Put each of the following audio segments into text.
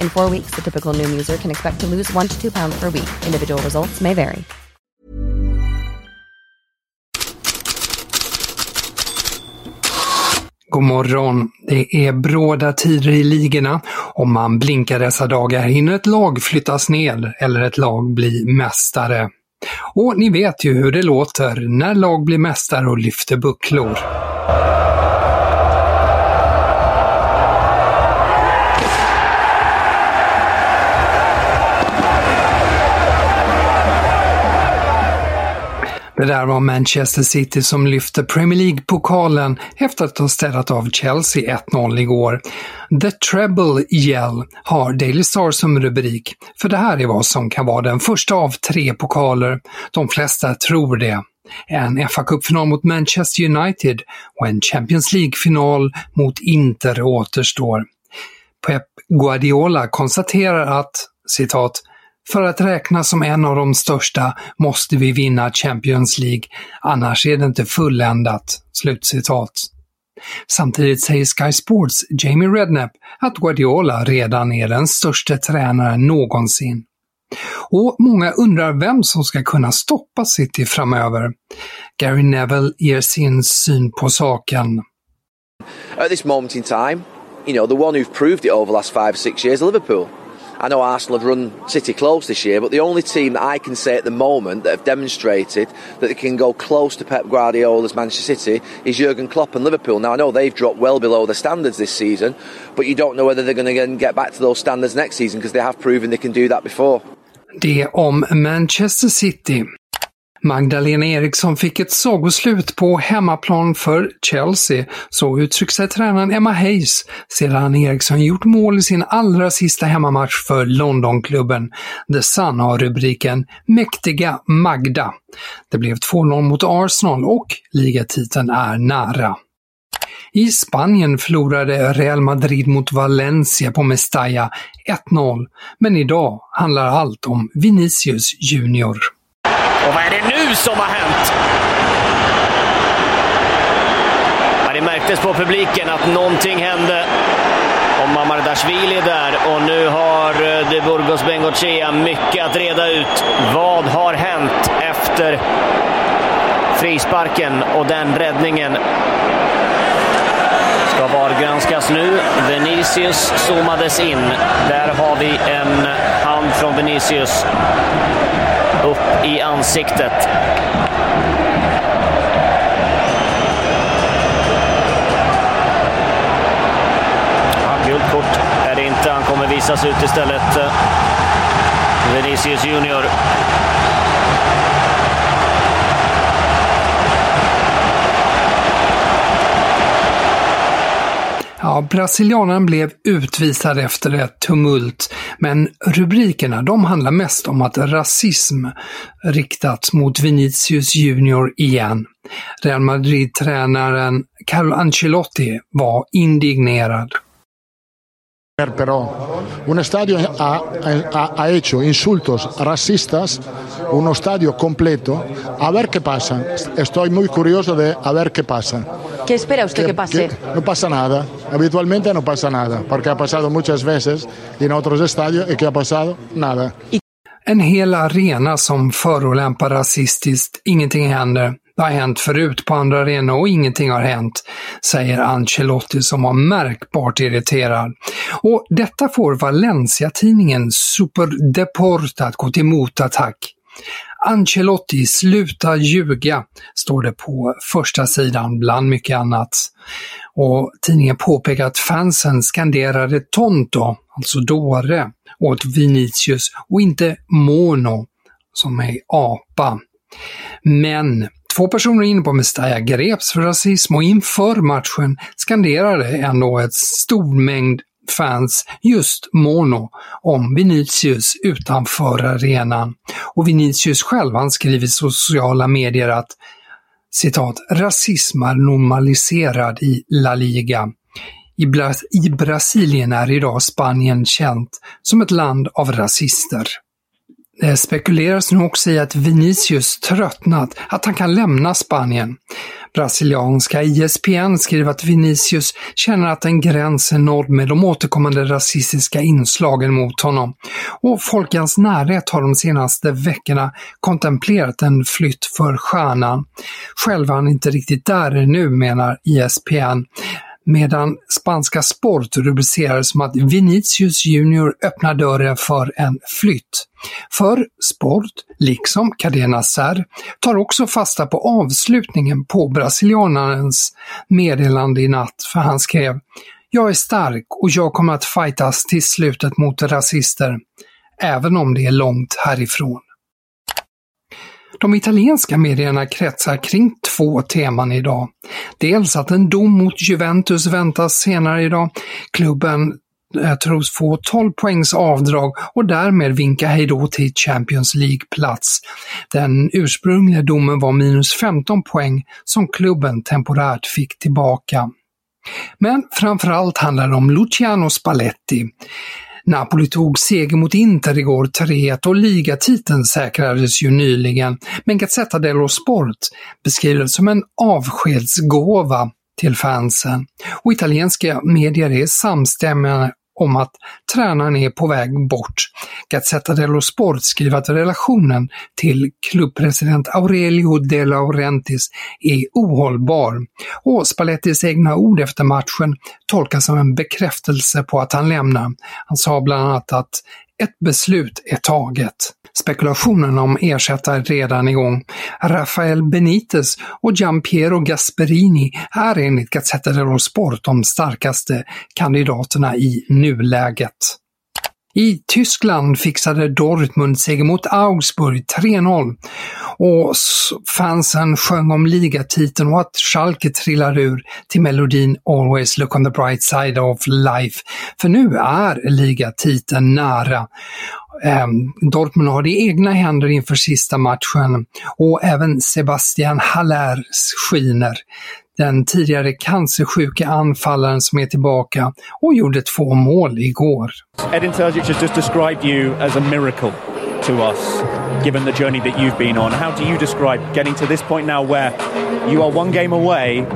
In four weeks, the typical new user can expect to lose one to two pounds per week. Individual results may vary. God morgon. Det är bråda tider i ligorna. Om man blinkar dessa dagar hinner ett lag flyttas ned eller ett lag bli mästare. Och ni vet ju hur det låter när lag blir mästare och lyfter bucklor. Det där var Manchester City som lyfte Premier League-pokalen efter att ha städat av Chelsea 1-0 igår. The Treble Yell har Daily Star som rubrik, för det här är vad som kan vara den första av tre pokaler. De flesta tror det. En FA-cupfinal mot Manchester United och en Champions League-final mot Inter återstår. Pep Guardiola konstaterar att citat för att räknas som en av de största måste vi vinna Champions League, annars är det inte fulländat.” Slutcitat. Samtidigt säger Sky Sports Jamie Redknapp att Guardiola redan är den största tränaren någonsin. Och många undrar vem som ska kunna stoppa City framöver. Gary Neville ger sin syn på saken. At this moment in time, you know, the one who've proved it over the last five, six years, Liverpool. I know Arsenal have run City close this year, but the only team that I can say at the moment that have demonstrated that they can go close to Pep Guardiola's Manchester City is Jurgen Klopp and Liverpool. Now I know they've dropped well below the standards this season, but you don't know whether they're going to get back to those standards next season because they have proven they can do that before. Det om Manchester City. Magdalena Eriksson fick ett sagoslut på hemmaplan för Chelsea, så uttryckte sig tränaren Emma Hayes sedan Eriksson gjort mål i sin allra sista hemmamatch för Londonklubben. The Sun har rubriken “Mäktiga Magda”. Det blev 2-0 mot Arsenal och ligatiteln är nära. I Spanien förlorade Real Madrid mot Valencia på Mestalla 1-0, men idag handlar allt om Vinicius Junior. Och vad är det nu som har hänt? Ja, det märktes på publiken att någonting hände. Och Mamardashvili är där och nu har eh, de Burgos Bengochea mycket att reda ut. Vad har hänt efter frisparken och den räddningen? Ska VAR-granskas nu. Vinicius zoomades in. Där har vi en hand från Vinicius i ansiktet. Ja, gult kort är det inte. Han kommer visas ut istället. Vinicius Junior. Ja, brasilianaren blev utvisad efter ett tumult, men rubrikerna de handlar mest om att rasism riktats mot Vinicius Junior igen. Real Madrid-tränaren Carlo Ancelotti var indignerad. Pero un estadio ha, ha, ha, hecho insultos racistas, un estadio completo. A ver qué pasa. Estoy muy curioso de a ver qué pasa. ¿Qué espera usted que, que pase? Que no pasa nada. Habitualmente no pasa nada, porque ha pasado muchas veces en otros estadios y que ha pasado nada. En hel arena som förolämpar rasistiskt, ingenting händer. Det har hänt förut på andra arenor och ingenting har hänt, säger Ancelotti som var märkbart irriterad. Och detta får Valencia-tidningen Superdeport att gå till motattack. Ancelotti, sluta ljuga, står det på första sidan bland mycket annat. Och tidningen påpekar att fansen skanderade tonto, alltså dåre, åt Vinicius och inte mono, som är apa. Men Två personer inne på Mestalla greps för rasism och inför matchen skanderade ändå ett stor mängd fans just mono om Vinicius utanför arenan. Och Vinicius själv han skriver i sociala medier att citat, rasism är normaliserad i La Liga. I, Bra I Brasilien är idag Spanien känt som ett land av rasister. Det spekuleras nu också i att Vinicius tröttnat, att han kan lämna Spanien. Brasilianska ISPN skriver att Vinicius känner att en gräns är nådd med de återkommande rasistiska inslagen mot honom. Och folk i hans närhet har de senaste veckorna kontemplerat en flytt för stjärnan. Själv är han inte riktigt där nu, menar ISPN medan spanska Sport rubricerade som att Vinicius Junior öppnar dörren för en flytt. För Sport, liksom Cadena Ser, tar också fasta på avslutningen på brasilianarens meddelande i natt, för han skrev “Jag är stark och jag kommer att fightas till slutet mot rasister, även om det är långt härifrån”. De italienska medierna kretsar kring två teman idag. Dels att en dom mot Juventus väntas senare idag. Klubben eh, tros få 12 poängs avdrag och därmed vinka hejdå till Champions League-plats. Den ursprungliga domen var minus 15 poäng som klubben temporärt fick tillbaka. Men framförallt handlar det om Luciano Spalletti. Napoli tog seger mot Inter igår 3-1 och ligatiteln säkrades ju nyligen, men Gazzetta dello Sport beskriver det som en avskedsgåva till fansen. Och italienska medier är samstämmiga om att tränaren är på väg bort. Gazzetta dello Sport skriver att relationen till klubbpresident Aurelio De Laurentiis är ohållbar. Och Spallettis egna ord efter matchen tolkas som en bekräftelse på att han lämnar. Han sa bland annat att ett beslut är taget. Spekulationen om ersättare är redan igång. Rafael Benitez och Giampiero Gasperini är enligt Gazzetta dello Sport de starkaste kandidaterna i nuläget. I Tyskland fixade Dortmund seger mot Augsburg 3-0 och fansen sjöng om ligatiteln och att Schalke trillar ur till melodin “Always look on the bright side of life”. För nu är ligatiteln nära. Ehm, Dortmund har det i egna händer inför sista matchen och även Sebastian Haller skiner den tidigare cancersjuka anfallaren som är tillbaka och gjorde två mål igår. Edin Terzic has just described you as a miracle to us, given the journey that you've been on. How do you describe getting to this point now where you are one game away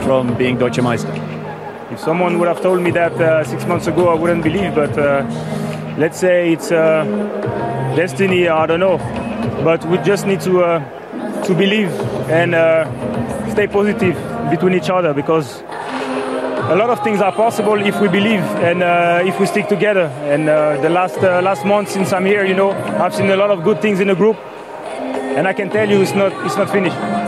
from being Deutsche Meister? If someone would have told me that uh, six months ago, I wouldn't believe, but uh, let's say it's uh, destiny, I don't know. But we just need to, uh, to believe and uh, stay positive between each other because a lot of things are possible if we believe and uh, if we stick together. And uh, the last uh, last month since I'm here, you know, I've seen a lot of good things in the group, and I can tell you it's not it's not finished.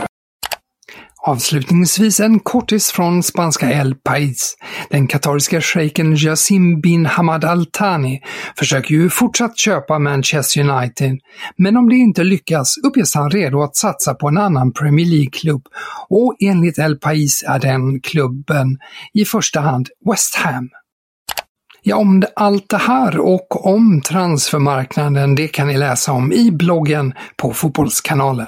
Avslutningsvis en kortis från spanska El País. Den katariska shejken Jassim bin Hamad Al Thani försöker ju fortsatt köpa Manchester United, men om det inte lyckas uppges han redo att satsa på en annan Premier League-klubb och enligt El País är den klubben i första hand West Ham. Ja, om allt det här och om transfermarknaden, det kan ni läsa om i bloggen på Fotbollskanalen.